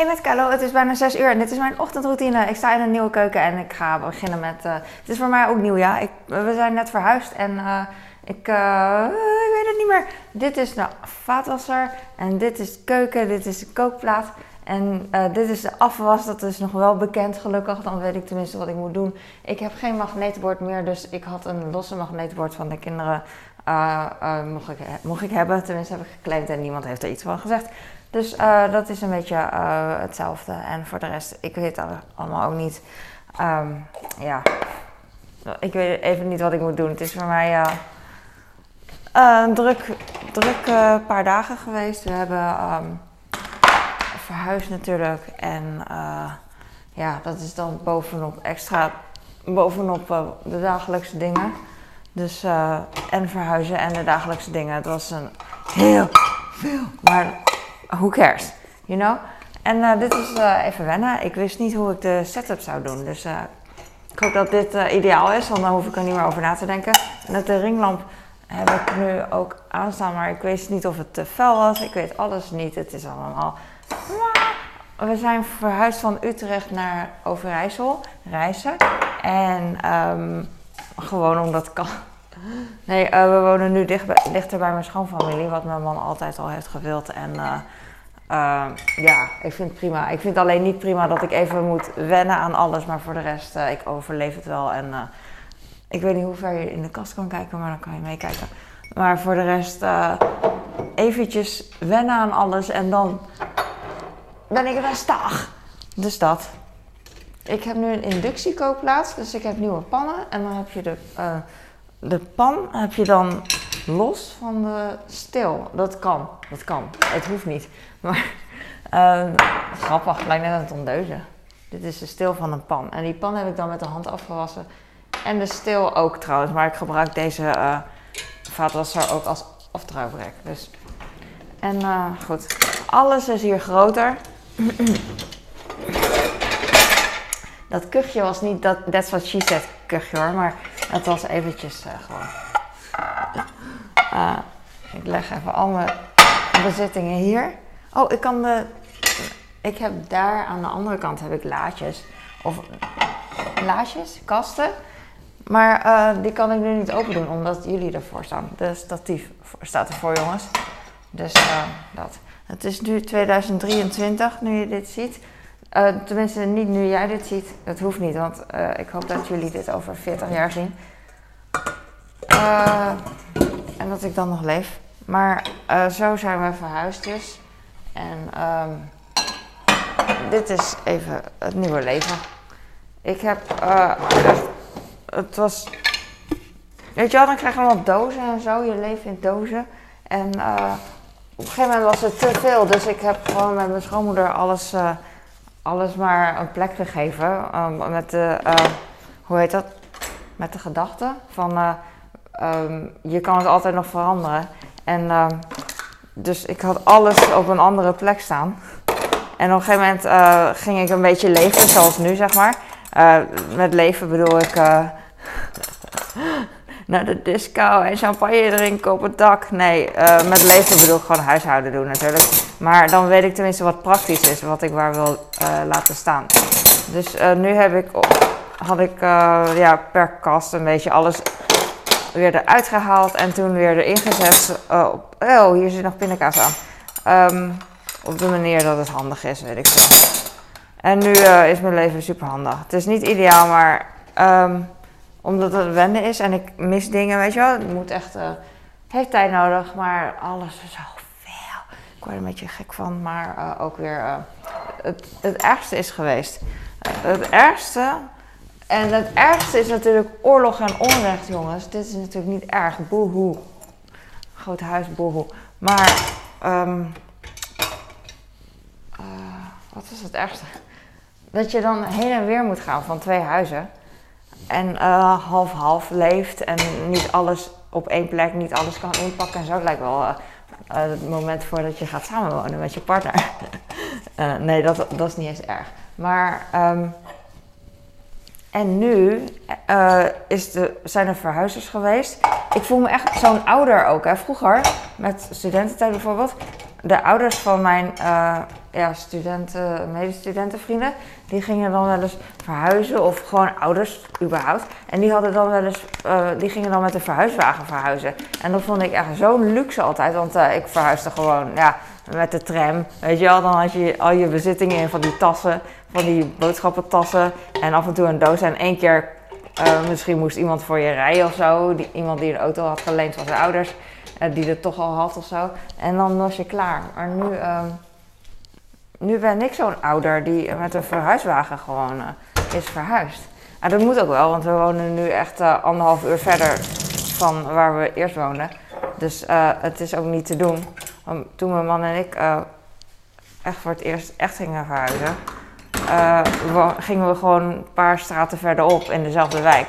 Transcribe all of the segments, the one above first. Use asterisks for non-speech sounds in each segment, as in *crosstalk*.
Hey met het is bijna 6 uur en dit is mijn ochtendroutine. Ik sta in een nieuwe keuken en ik ga beginnen met... Uh, het is voor mij ook nieuw, ja. Ik, we zijn net verhuisd en ik, uh, ik weet het niet meer. Dit is de vaatwasser en dit is de keuken, dit is de kookplaat. En dit is de afwas, dat is nog wel bekend gelukkig. Dan weet ik tenminste wat ik moet doen. Ik heb geen magneetbord meer, dus ik had een losse magneetbord van de kinderen. mocht, ik, mocht ik hebben, tenminste heb ik geclaimd en niemand heeft er iets van gezegd. Dus uh, dat is een beetje uh, hetzelfde. En voor de rest, ik weet allemaal ook niet. Um, ja, ik weet even niet wat ik moet doen. Het is voor mij uh, een druk, druk paar dagen geweest. We hebben um, verhuisd natuurlijk. En ja, dat is dan bovenop extra, bovenop de dagelijkse dingen. Dus, en verhuizen en de dagelijkse dingen. Het was een heel veel. Maar who cares, you know? En uh, dit is uh, even wennen. Ik wist niet hoe ik de setup zou doen. Dus uh, ik hoop dat dit ideaal is, want dan hoef ik er niet meer over na te denken. En dat de ringlamp heb ik nu ook aanstaan, maar ik weet niet of het te fel was. Ik weet alles niet. Het is allemaal... We zijn verhuisd van Utrecht naar Overijssel, reizen. En um, gewoon omdat kan. Nee, we wonen nu dichter bij mijn schoonfamilie, wat mijn man altijd al heeft gewild. En uh, ja, ik vind het prima. Ik vind alleen niet prima dat ik even moet wennen aan alles. Maar voor de rest, uh, ik overleef het wel. En uh, ik weet niet hoe ver je in de kast kan kijken, maar dan kan je meekijken. Maar voor de rest, eventjes wennen aan alles. En dan ben ik staag. Dus dat. Ik heb nu een inductiekookplaats, dus ik heb nieuwe pannen. En dan heb je de, de pan heb je dan los van de stil. Dat kan, dat kan. Het hoeft niet. Maar uh, grappig, lijkt net aan het ondeuzen. Dit is de steel van een pan. En die pan heb ik dan met de hand afgewassen. En de steel ook trouwens. Maar ik gebruik deze uh, vaatwasser ook als aftrouwbrek. Dus. En uh, goed, alles is hier groter. dat kuchje was niet dat that's what she said kuchje hoor. Maar het was eventjes uh, gewoon. Uh, ik leg even al mijn bezittingen hier. Oh, ik kan de. Ik heb daar aan de andere kant heb ik laadjes. Of laadjes, kasten. Maar uh, die kan ik nu niet open doen omdat jullie ervoor staan. De statief staat ervoor, jongens. Dus uh, dat. Het is nu 2023, nu je dit ziet. Tenminste, niet nu jij dit ziet. Het hoeft niet, want ik hoop dat jullie dit over 40 jaar zien. En dat ik dan nog leef. Maar zo zijn we verhuisd dus. En um, dit is even het nieuwe leven. Ik heb uh, het was, weet je wel, dan krijg je allemaal dozen en zo. Je leeft in dozen. En uh, op een gegeven moment was het te veel. Dus ik heb gewoon met mijn schoonmoeder alles, alles maar een plek gegeven. Um, met de, hoe heet dat? Met de gedachte van, um, je kan het altijd nog veranderen. En dus ik had alles op een andere plek staan. En op een gegeven moment uh, ging ik een beetje leven, zoals nu zeg maar. Uh, met leven bedoel ik uh, *laughs* naar de disco en champagne drinken op het dak. Nee, met leven bedoel ik gewoon huishouden doen natuurlijk. Maar dan weet ik tenminste wat praktisch is, wat ik waar wil laten staan. Dus nu heb ik, had ik ja, per kast een beetje alles weer eruit gehaald en toen weer erin gezet. Oh, oh hier zit nog pindakaas aan. Um, op de manier dat het handig is, weet ik veel. En nu uh, is mijn leven super handig. Het is niet ideaal, maar um, omdat het wennen is en ik mis dingen, weet je wel. Het moet echt, uh, heeft tijd nodig, maar alles is zo veel. Ik word er een beetje gek van, maar uh, ook weer het, het ergste is geweest. het ergste en het ergste is natuurlijk oorlog en onrecht, jongens. Dit is natuurlijk niet erg. Boehoe. Groot huis, boehoe. Maar, um, uh, wat is het ergste? Dat je dan heen en weer moet gaan van twee huizen. En half-half uh, leeft en niet alles op één plek, niet alles kan inpakken en zo. Lijkt wel uh, het moment voordat je gaat samenwonen met je partner. *laughs* nee, dat, dat is niet eens erg. Maar... Um, en nu uh, is de, zijn er verhuizers geweest. Ik voel me echt zo'n ouder ook. Hè. Vroeger, met studententijd bijvoorbeeld, de ouders van mijn uh, ja, studenten, medestudentenvrienden, die gingen dan wel eens verhuizen of gewoon ouders überhaupt. En die hadden dan wel eens, eh, die gingen dan met een verhuiswagen verhuizen. En dat vond ik echt zo'n luxe altijd, want ik verhuisde gewoon ja, met de tram. Weet je wel, dan had je al je bezittingen in van die tassen, van die boodschappentassen en af en toe een doos. En één keer uh, misschien moest iemand voor je rijden of zo, iemand die een auto had geleend van zijn ouders. die het toch al had of zo. En dan was je klaar. Maar nu, uh, nu ben ik zo'n ouder die met een verhuiswagen gewoon uh, is verhuisd. En dat moet ook wel, want we wonen nu echt anderhalf uur verder van waar we eerst woonden. Dus het is ook niet te doen. Want toen mijn man en ik echt voor het eerst echt gingen verhuizen, gingen we gewoon een paar straten verderop in dezelfde wijk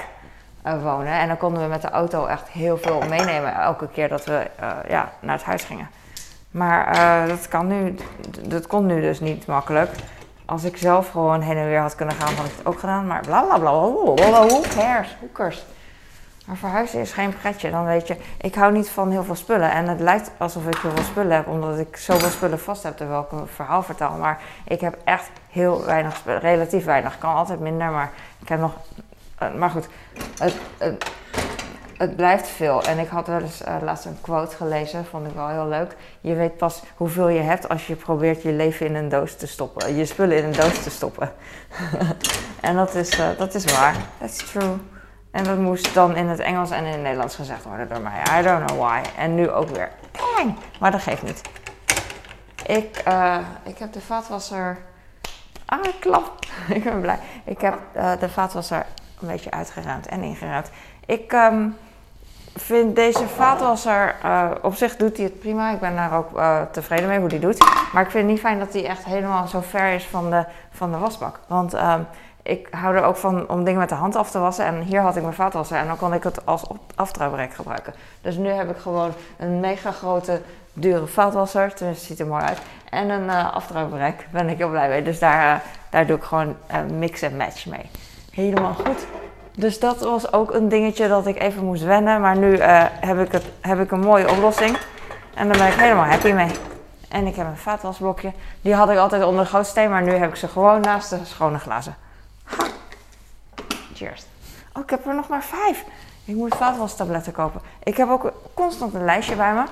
wonen. En dan konden we met de auto echt heel veel meenemen elke keer dat we ja, naar het huis gingen. Maar dat kan nu, dat kon nu dus niet makkelijk. Als ik zelf gewoon heen en weer had kunnen gaan, had ik het ook gedaan. Maar bla bla bla, hoekers. Maar verhuizen is geen pretje. Dan weet je, ik hou niet van heel veel spullen. En het lijkt alsof ik heel veel spullen heb, omdat ik zoveel spullen vast heb terwijl ik een verhaal vertel. Maar ik heb echt heel weinig spullen, relatief weinig. Kan altijd minder, maar ik heb nog. Uh, maar goed, het, het, het blijft veel. En ik had wel eens uh, laatst een quote gelezen, vond ik wel heel leuk. Je weet pas hoeveel je hebt als je probeert je leven in een doos te stoppen. Je spullen in een doos te stoppen. *laughs* en dat is, uh, dat is waar. That's true. En dat moest dan in het Engels en in het Nederlands gezegd worden door mij. I don't know why. En nu ook weer. Dang! Maar dat geeft niet. Ik, uh, ik heb de vaatwasser... Ah, klap. *laughs* ik ben blij. Ik heb de vaatwasser een beetje uitgeruimd en ingeruimd. Ik... Um, vind deze vaatwasser, uh, op zich doet hij het prima. Ik ben daar ook tevreden mee hoe hij doet. Maar ik vind het niet fijn dat hij echt helemaal zo ver is van de, van de wasbak. Want um, ik hou er ook van om dingen met de hand af te wassen. En hier had ik mijn vaatwasser en dan kon ik het als aftrouwbrek gebruiken. Dus nu heb ik gewoon een mega grote, dure vaatwasser. Tenminste, ziet er mooi uit. En een uh, aftrouwbrek. Ben ik heel blij mee. Dus daar, daar doe ik gewoon mix en match mee. Helemaal goed. Dus dat was ook een dingetje dat ik even moest wennen. Maar nu heb, ik het, heb ik een mooie oplossing. En daar ben ik helemaal happy mee. En ik heb een vaatwasblokje. Die had ik altijd onder de gootsteen. Maar nu heb ik ze gewoon naast de schone glazen. Cheers. Oh, ik heb er nog maar vijf. Ik moet vaatwastabletten kopen. Ik heb ook constant een lijstje bij me.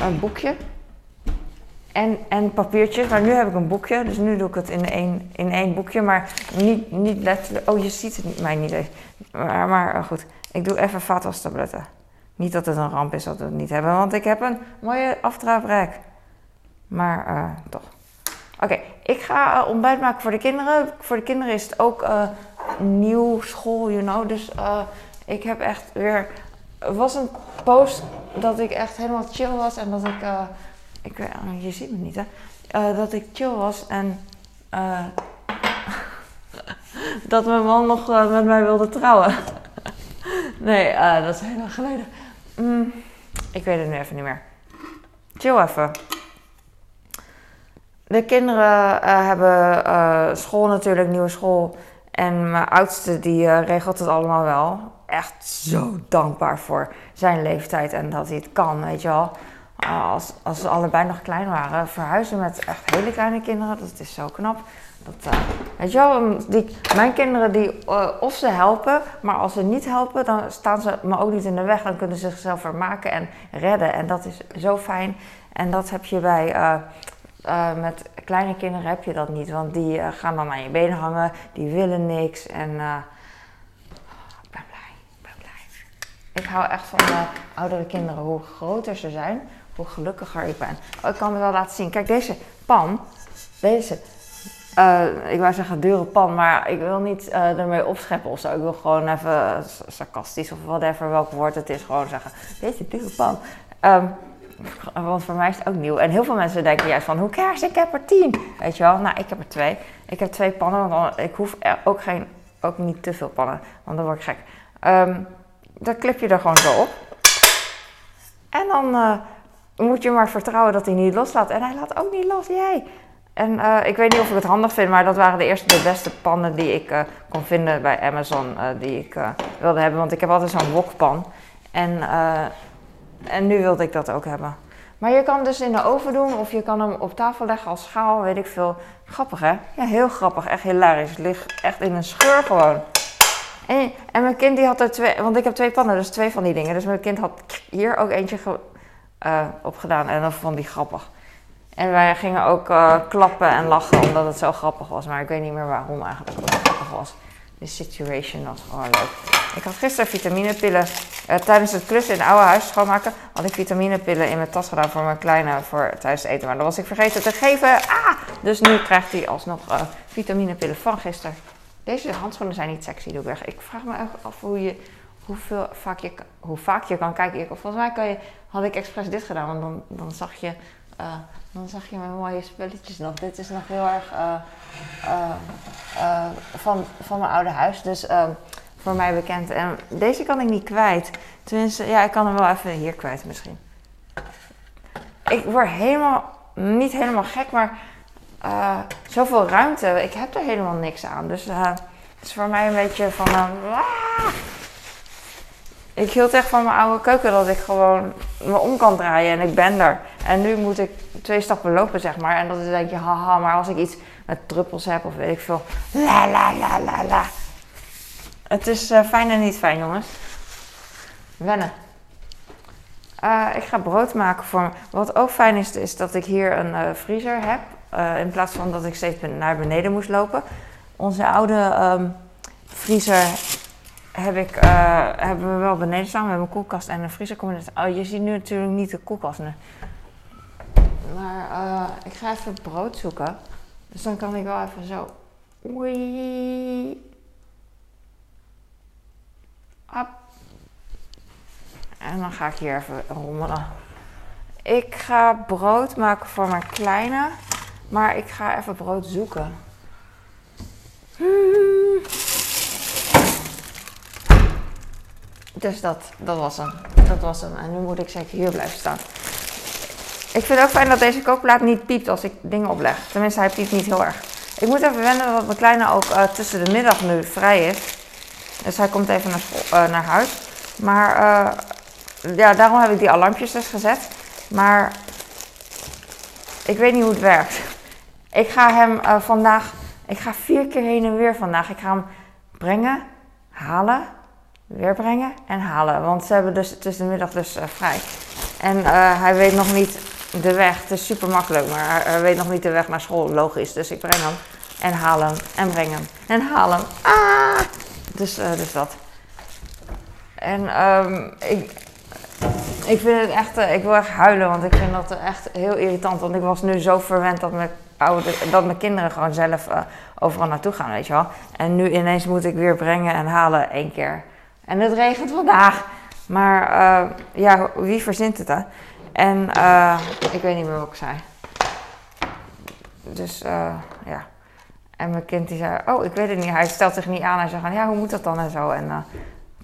Een boekje. En, en papiertjes. Maar nu heb ik een boekje. Dus nu doe ik het in één, in één boekje. Maar niet, niet letterlijk. Oh, je ziet het mij niet. Maar, maar oh, goed. Ik doe even vaatwastabletten. Niet dat het een ramp is dat we het niet hebben. Want ik heb een mooie aftraaprek. Maar uh, toch. Oké, ik ga uh, ontbijt maken voor de kinderen. Voor de kinderen is het ook uh, nieuw school, you know. Dus ik heb echt weer... Het was een post dat ik echt helemaal chill was. En dat ik ik, je ziet me niet hè, uh, dat ik chill was en uh, *laughs* dat mijn man nog uh, met mij wilde trouwen. *laughs* nee, dat is heel lang geleden. Mm, ik weet het nu even niet meer. Chill even. De kinderen hebben school natuurlijk, nieuwe school. En mijn oudste die regelt het allemaal wel. Echt zo dankbaar voor zijn leeftijd en dat hij het kan, weet je wel. Als, als ze allebei nog klein waren, verhuizen met echt hele kleine kinderen, dat is zo knap. Dat, weet je wel, die, mijn kinderen, die, of ze helpen, maar als ze niet helpen, dan staan ze me ook niet in de weg. Dan kunnen ze zichzelf vermaken en redden. En dat is zo fijn. En dat heb je bij, met kleine kinderen heb je dat niet. Want die gaan dan aan je benen hangen, die willen niks. En ik ben blij, ik ben blij. Ik hou echt van de oudere kinderen, hoe groter ze zijn, hoe gelukkiger ik ben. Oh, ik kan het wel laten zien. Kijk, deze pan, deze, ik wou zeggen dure pan, maar ik wil niet ermee opscheppen of zo. Ik wil gewoon even sarcastisch of whatever, welk woord het is, gewoon zeggen, deze dure pan. Um, want voor mij is het ook nieuw. En heel veel mensen denken juist van, hoe cares, ik heb er tien. Weet je wel? Nou, ik heb er twee. Ik heb twee pannen, want ik hoef ook, geen, ook niet te veel pannen, want dan word ik gek. Um, dan klip je er gewoon zo op. En dan uh, moet je maar vertrouwen dat hij niet loslaat. En hij laat ook niet los, jij. En uh, ik weet niet of ik het handig vind, maar dat waren de eerste de beste pannen die ik uh, kon vinden bij Amazon. Die ik wilde hebben, want ik heb altijd zo'n wokpan. En, en nu wilde ik dat ook hebben. Maar je kan hem dus in de oven doen of je kan hem op tafel leggen als schaal, weet ik veel. Grappig hè? Ja, heel grappig. Echt hilarisch. Het ligt echt in een scheur gewoon. En, en mijn kind die had er twee, want ik heb twee pannen, dus twee van die dingen. Dus mijn kind had hier ook eentje ge, uh, op gedaan en dat vond hij grappig. En wij gingen ook uh, klappen en lachen omdat het zo grappig was. Maar ik weet niet meer waarom eigenlijk het grappig was. De situation was gewoon leuk. Ik had gisteren vitaminepillen. Uh, tijdens het klussen in het oude huis schoonmaken had ik vitaminepillen in mijn tas gedaan voor mijn kleine voor het eten. Maar dat was ik vergeten te geven. Ah! Dus nu krijgt hij alsnog uh, vitaminepillen van gisteren. Deze handschoenen zijn niet sexy, doe ik weg. Ik vraag me af hoe je, hoeveel, vaak je, hoe vaak je kan kijken. Volgens mij kan je, had ik expres dit gedaan, want dan, dan zag je... Uh, dan zag je mijn mooie spulletjes nog. Dit is nog heel erg van, van mijn oude huis. Dus ehm, voor mij bekend. En deze kan ik niet kwijt. Tenminste, ja, ik kan hem wel even hier kwijt misschien. Ik word helemaal, niet helemaal gek, maar zoveel ruimte. Ik heb er helemaal niks aan. Dus het is voor mij een beetje van. Uh, ik hield echt van mijn oude keuken dat ik gewoon me om kan draaien en ik ben er. En nu moet ik twee stappen lopen, zeg maar. En dat is denk je, haha, maar als ik iets met druppels heb of weet ik veel. La la la la la. Het is uh, fijn en niet fijn, jongens. Wennen. Uh, ik ga brood maken voor me. Wat ook fijn is, is dat ik hier een uh, vriezer heb. in plaats van dat ik steeds naar beneden moest lopen. Onze oude um, vriezer heb ik, hebben we wel beneden staan. We hebben een koelkast en een vriezer. Oh, je ziet nu natuurlijk niet de koelkast. Nee. Maar ik ga even brood zoeken. Dus dan kan ik wel even zo... Oei. En dan ga ik hier even rommelen. Ik ga brood maken voor mijn kleine. Maar ik ga even brood zoeken. Dus dat, dat was hem. Dat was hem. En nu moet ik zeker hier blijven staan. Ik vind het ook fijn dat deze kookplaat niet piept als ik dingen opleg. Tenminste, hij piept niet heel erg. Ik moet even wennen dat mijn kleine ook uh, tussen de middag nu vrij is. Dus hij komt even naar, uh, naar huis. Maar uh, ja, daarom heb ik die alarmpjes dus gezet. Maar ik weet niet hoe het werkt. Ik ga hem vandaag, ik ga vier keer heen en weer vandaag. Ik ga hem brengen, halen, weer brengen en halen. Want ze hebben dus tussen de middag dus vrij. En hij weet nog niet de weg. Het is super makkelijk, maar hij weet nog niet de weg naar school. Logisch. Dus ik breng hem en haal hem en breng hem en haal hem. Ah! Dus, uh, dus dat. En um, ik, ik vind het echt, ik wil echt huilen, want ik vind dat echt heel irritant. Want ik was nu zo verwend dat mijn, oude, dat mijn kinderen gewoon zelf overal naartoe gaan, weet je wel. En nu ineens moet ik weer brengen en halen één keer. En het regent vandaag. Maar ja, wie verzint het, hè? En ik weet niet meer wat ik zei. Dus ja. En mijn kind die zei, oh, ik weet het niet. Hij stelt zich niet aan. Hij zegt, ja, hoe moet dat dan en zo. En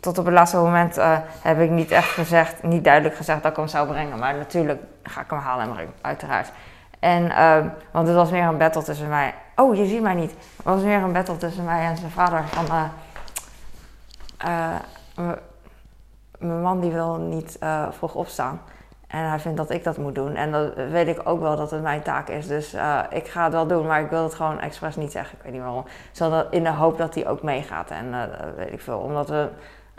tot op het laatste moment heb ik niet echt gezegd, niet duidelijk gezegd dat ik hem zou brengen. Maar natuurlijk ga ik hem halen en brengen, uiteraard. En, uh, want het was meer een battle tussen mij. Oh, je ziet mij niet. Het was meer een battle tussen mij en zijn vader. Van, mijn man die wil niet vroeg opstaan. En hij vindt dat ik dat moet doen. En dat weet ik ook wel dat het mijn taak is. Dus uh, ik ga het wel doen, maar ik wil het gewoon expres niet zeggen. Ik weet niet waarom. Zodat in de hoop dat hij ook meegaat. En uh, weet ik veel. Omdat we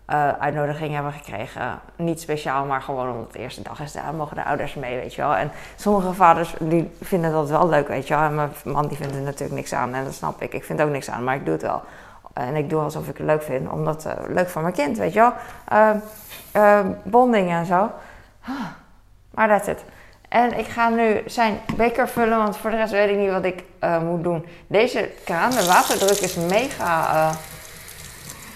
uh, uitnodiging hebben gekregen. Niet speciaal, maar gewoon omdat de eerste dag is. Daar mogen de ouders mee, weet je wel. En sommige vaders die vinden dat wel leuk, weet je wel. En mijn man die vindt er natuurlijk niks aan. En dat snap ik. Ik vind ook niks aan, maar ik doe het wel. En ik doe alsof ik het leuk vind. Omdat het leuk voor mijn kind, weet je wel. bonding en zo. Maar dat het. En ik ga nu zijn beker vullen, want voor de rest weet ik niet wat ik uh, moet doen. Deze kraan, de waterdruk is mega uh,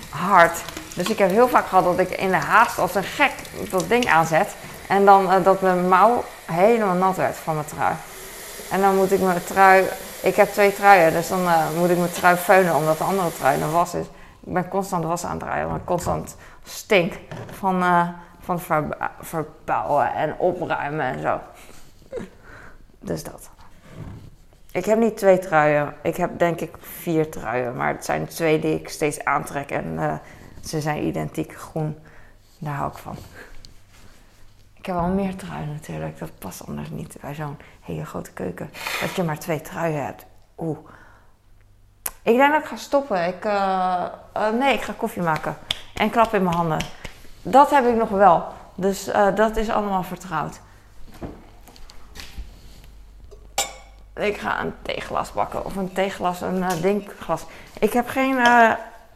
hard. Dus ik heb heel vaak gehad dat ik in de haast als een gek dat ding aanzet. En dan uh, dat mijn mouw helemaal nat werd van mijn trui. En dan moet ik mijn trui... Ik heb twee truien, dus dan moet ik mijn trui veunen omdat de andere trui de was is. Ik ben constant was aan het draaien, want ik constant stink van van verbouwen en opruimen en zo. Dus dat. Ik heb niet twee truien. Ik heb denk ik vier truien. Maar het zijn twee die ik steeds aantrek. En uh, ze zijn identiek groen. Daar hou ik van. Ik heb wel meer truien natuurlijk. Dat past anders niet bij zo'n hele grote keuken. Dat je maar twee truien hebt. Oeh. Ik denk dat ik ga stoppen. Ik, uh, uh, nee, ik ga koffie maken. En klap in mijn handen. Dat heb ik nog wel. Dus uh, dat is allemaal vertrouwd. Ik ga een theeglas bakken. Of een theeglas, een drinkglas. Ik heb geen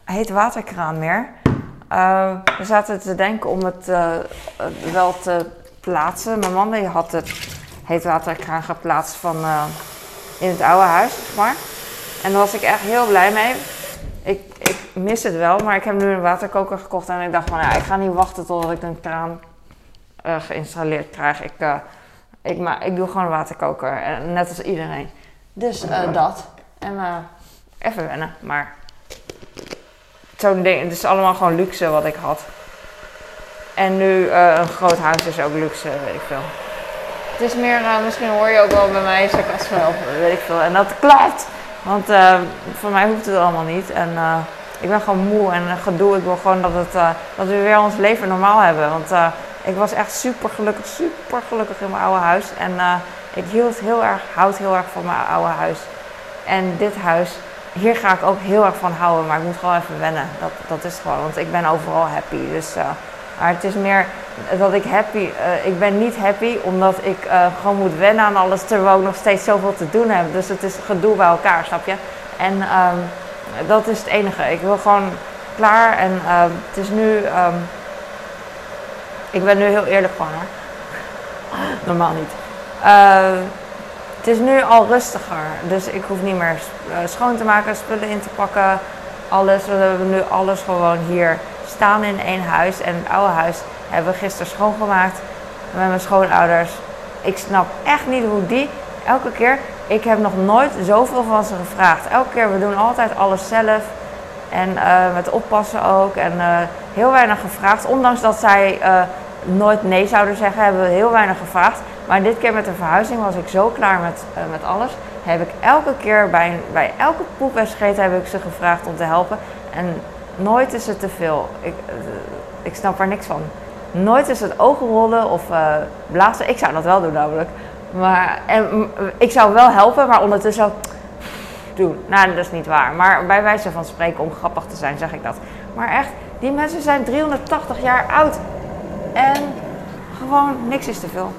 heet waterkraan meer. We zaten te denken om het wel te plaatsen. Mijn man die had het heet waterkraan geplaatst van in het oude huis, zeg maar. En daar was ik echt heel blij mee. Ik, ik mis het wel, maar ik heb nu een waterkoker gekocht. En ik dacht van, ja, ik ga niet wachten totdat ik een kraan geïnstalleerd krijg. Ik ik, maar, ik doe gewoon een waterkoker, net als iedereen. Dus dat. En even wennen, maar zo'n ding, het is allemaal gewoon luxe wat ik had. En nu uh, een groot huis is ook luxe, weet ik veel. Het is meer, misschien hoor je ook wel bij mij sarcasme weet ik veel. En dat klopt, want voor mij hoeft het allemaal niet. En ik ben gewoon moe en gedoe. Ik wil gewoon dat, het, dat we weer ons leven normaal hebben. Want ik was echt super gelukkig, super gelukkig in mijn oude huis. En ik hield heel erg, houd heel erg van mijn oude huis. En dit huis, hier ga ik ook heel erg van houden. Maar ik moet gewoon even wennen. Dat, dat is gewoon, want ik ben overal happy. Dus, maar het is meer dat ik happy, uh, ik ben niet happy omdat ik gewoon moet wennen aan alles. Terwijl ik nog steeds zoveel te doen heb. Dus het is gedoe bij elkaar, snap je? En um, dat is het enige. Ik wil gewoon klaar. En uh, het is nu... Um, ik ben nu heel eerlijk van haar. *laughs* Normaal niet. Het is nu al rustiger. Dus ik hoef niet meer eh, schoon te maken, spullen in te pakken. Alles. We hebben nu alles gewoon hier staan in één huis. En het oude huis hebben we gisteren schoongemaakt met mijn schoonouders. Ik snap echt niet hoe die elke keer. Ik heb nog nooit zoveel van ze gevraagd. Elke keer, we doen altijd alles zelf. En uh, met oppassen ook. En uh, heel weinig gevraagd. Ondanks dat zij uh, nooit nee zouden zeggen, hebben we heel weinig gevraagd. Maar dit keer met de verhuizing was ik zo klaar met, met alles. Heb ik elke keer bij, bij elke poep en scheet heb ik ze gevraagd om te helpen. En nooit is het te veel. Ik, ik snap er niks van. Nooit is het ogenrollen of blazen. Ik zou dat wel doen namelijk. Maar en, ik zou wel helpen, maar ondertussen doen. Nou, dat is niet waar. Maar bij wijze van spreken, om grappig te zijn, zeg ik dat. Maar echt, die mensen zijn 380 jaar oud. En gewoon niks is te veel.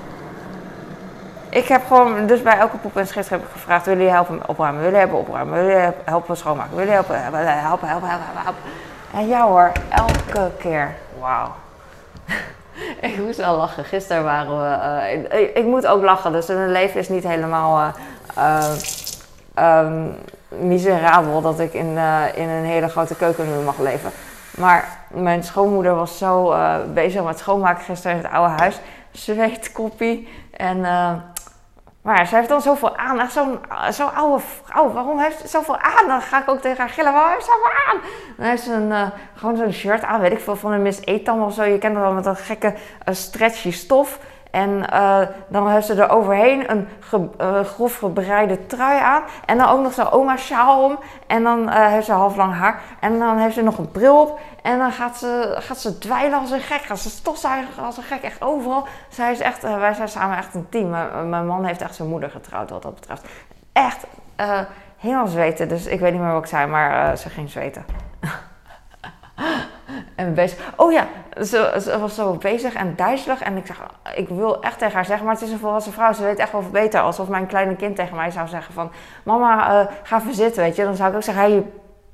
Ik heb gewoon, dus bij elke poep en schets heb ik gevraagd: willen jullie helpen opruimen? Willen jullie helpen opruimen? Willen jullie helpen schoonmaken? Willen jullie helpen, helpen, helpen, helpen, helpen? En ja hoor, elke keer. Wauw. *laughs* ik moest wel lachen. Gisteren waren we. Uh, ik, moet ook lachen, dus mijn leven is niet helemaal. Uh, miserabel dat ik in, in een hele grote keuken nu mag leven. Maar mijn schoonmoeder was zo bezig met schoonmaken gisteren in het oude huis. Zweetkoppie. En, maar ze heeft dan zoveel aan. Zo'n zo oude vrouw. Waarom heeft ze zoveel aan? Dan ga ik ook tegen haar gillen. Waarom heeft ze zoveel aan? Dan heeft ze een, gewoon zo'n shirt aan. Weet ik veel, van een Miss Etam of zo. Je kent het wel met dat gekke stretchy stof. En uh, dan heeft ze er overheen een ge, uh, grof gebreide trui aan. En dan ook nog zo'n oma sjaal om. En dan uh, heeft ze half lang haar. En dan heeft ze nog een bril op. En dan gaat ze, gaat ze dweilen als een gek. Gaat ze stofzuigen als een gek. Echt overal. Zij is echt, wij zijn samen echt een team. mijn man heeft echt zijn moeder getrouwd wat dat betreft. Echt helemaal zweten. Dus ik weet niet meer wat ik zei. Maar ze ging zweten. *laughs* en bezig. Oh ja, ze, was zo bezig en duizelig. En ik zeg, ik wil echt tegen haar zeggen, maar het is een volwassen vrouw. Ze weet echt wel beter. Alsof mijn kleine kind tegen mij zou zeggen van... Mama, uh, ga even zitten, weet je. Dan zou ik ook zeggen, hou je,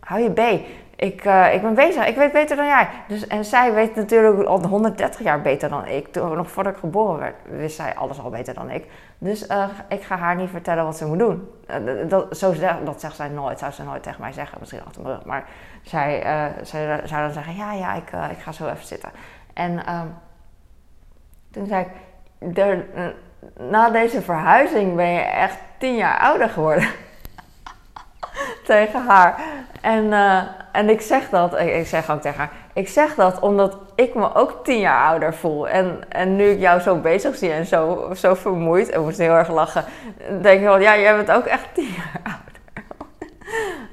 hou je B. Ik, uh, ik ben bezig, ik weet beter dan jij. Dus, en zij weet natuurlijk al 130 jaar beter dan ik. Toen, nog voordat ik geboren werd, wist zij alles al beter dan ik. Dus uh, ik ga haar niet vertellen wat ze moet doen. Uh, dat, zo, dat zegt zij nooit, zou ze nooit tegen mij zeggen, misschien achter mijn rug. Maar zij, zij zou dan zeggen, ja, ja, ik, ik ga zo even zitten. En toen zei ik, na deze verhuizing ben je echt tien jaar ouder geworden. *laughs* tegen haar. En, uh, en ik zeg dat, ik zeg ook tegen haar, ik zeg dat omdat ik me ook tien jaar ouder voel. En, en nu ik jou zo bezig zie en zo, zo vermoeid, en moest heel erg lachen, denk ik wel, ja, jij bent ook echt tien jaar *laughs* ouder.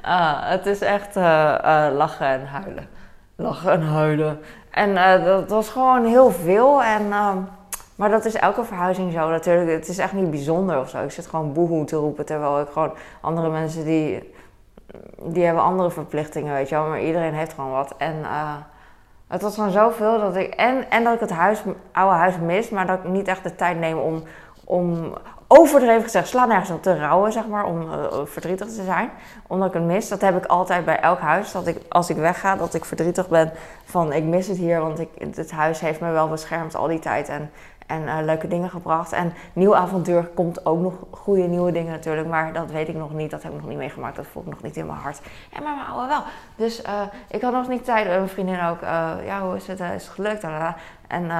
ah, het is echt uh, uh, lachen en huilen. Lachen en huilen. En dat was gewoon heel veel. En maar dat is elke verhuizing zo natuurlijk. Het is echt niet bijzonder of zo. Ik zit gewoon boehoe te roepen. Terwijl ik gewoon andere mensen die, die hebben andere verplichtingen, weet je wel. Maar iedereen heeft gewoon wat. En uh, het was gewoon zoveel dat ik. En, en dat ik het huis, oude huis mis, maar dat ik niet echt de tijd neem om. om overdreven gezegd, sla nergens op te rouwen, zeg maar, om uh, verdrietig te zijn. Omdat ik het mis. Dat heb ik altijd bij elk huis. Dat ik, als ik wegga, dat ik verdrietig ben van ik mis het hier. Want ik, het huis heeft me wel beschermd al die tijd. En en uh, leuke dingen gebracht. En nieuw avontuur komt ook nog goede nieuwe dingen natuurlijk. Maar dat weet ik nog niet. Dat heb ik nog niet meegemaakt. Dat voel ik nog niet in mijn hart. En maar mijn oude wel. Dus uh, ik had nog niet tijd. Een vriendin ook. Ja, hoe is het? is het gelukt? En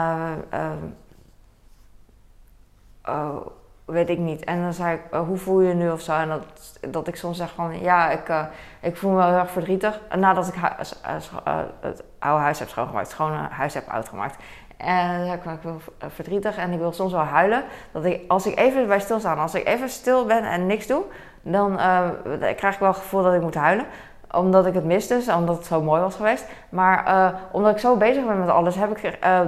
oh, weet ik niet. En dan zei ik, hoe voel je je nu of zo? En dat, dat ik soms zeg van, ja, ik, ik voel me wel heel erg verdrietig. Nadat ik het oude huis heb schoongemaakt, het schone huis heb uitgemaakt. En dan ik, ik wil verdrietig en ik wil soms wel huilen. Dat ik, als ik even bij stilstaan, als ik even stil ben en niks doe, dan uh, krijg ik wel het gevoel dat ik moet huilen. Omdat ik het mis dus, omdat het zo mooi was geweest. Maar uh, omdat ik zo bezig ben met alles, heb ik, uh,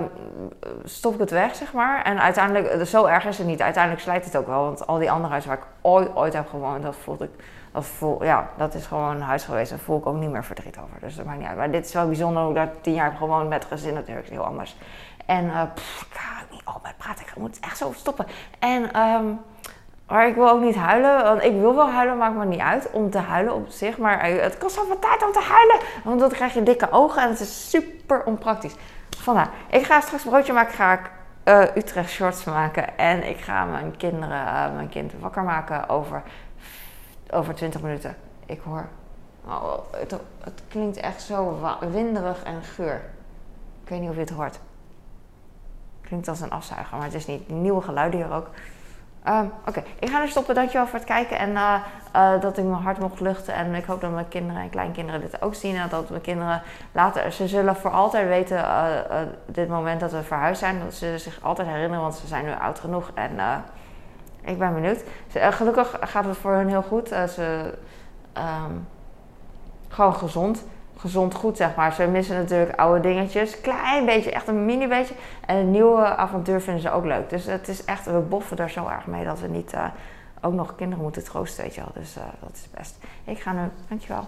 stop ik het weg, zeg maar. En uiteindelijk, zo erg is het niet. Uiteindelijk slijt het ook wel. Want al die andere huizen waar ik ooit, ooit heb gewoond, dat voelde ik... Ja, dat is gewoon een huis geweest. Daar voel ik ook niet meer verdriet over. Dus dat maakt niet uit. Maar dit is wel bijzonder. Ook daar tien jaar heb met gezin natuurlijk. heel anders. En uh, pff, ik ga niet altijd praten, ik moet echt zo stoppen. En, um, maar ik wil ook niet huilen, want ik wil wel huilen, maakt me niet uit om te huilen op zich. Maar eh, het kost zoveel tijd om te huilen, want dan krijg je dikke ogen en het is super onpraktisch. Vandaar, ik ga straks broodje maken, ga ik uh, Utrecht shorts maken. En ik ga mijn kinderen, mijn kind wakker maken over, over 20 minuten. Ik hoor, oh, het, het klinkt echt zo winderig en geur. Ik weet niet of je het hoort. Klinkt als een afzuiger, maar het is niet. Nieuwe geluiden hier ook. Um, Oké, ik ga nu stoppen. Dankjewel voor het kijken en uh, uh, dat ik mijn hart mocht luchten. En ik hoop dat mijn kinderen en kleinkinderen dit ook zien. En dat mijn kinderen later, ze zullen voor altijd weten, uh, dit moment dat we verhuisd zijn. Dat ze zich altijd herinneren, want ze zijn nu oud genoeg. En ik ben benieuwd. Ze, gelukkig gaat het voor hen heel goed. ze, um, gewoon gezond gezond goed, zeg maar. Ze missen natuurlijk oude dingetjes. Klein beetje, echt een mini beetje. En een nieuwe avontuur vinden ze ook leuk. Dus het is echt, we boffen er zo erg mee dat we niet uh, ook nog kinderen moeten troosten, weet je wel. Dus uh, dat is best. Ik ga nu, dankjewel.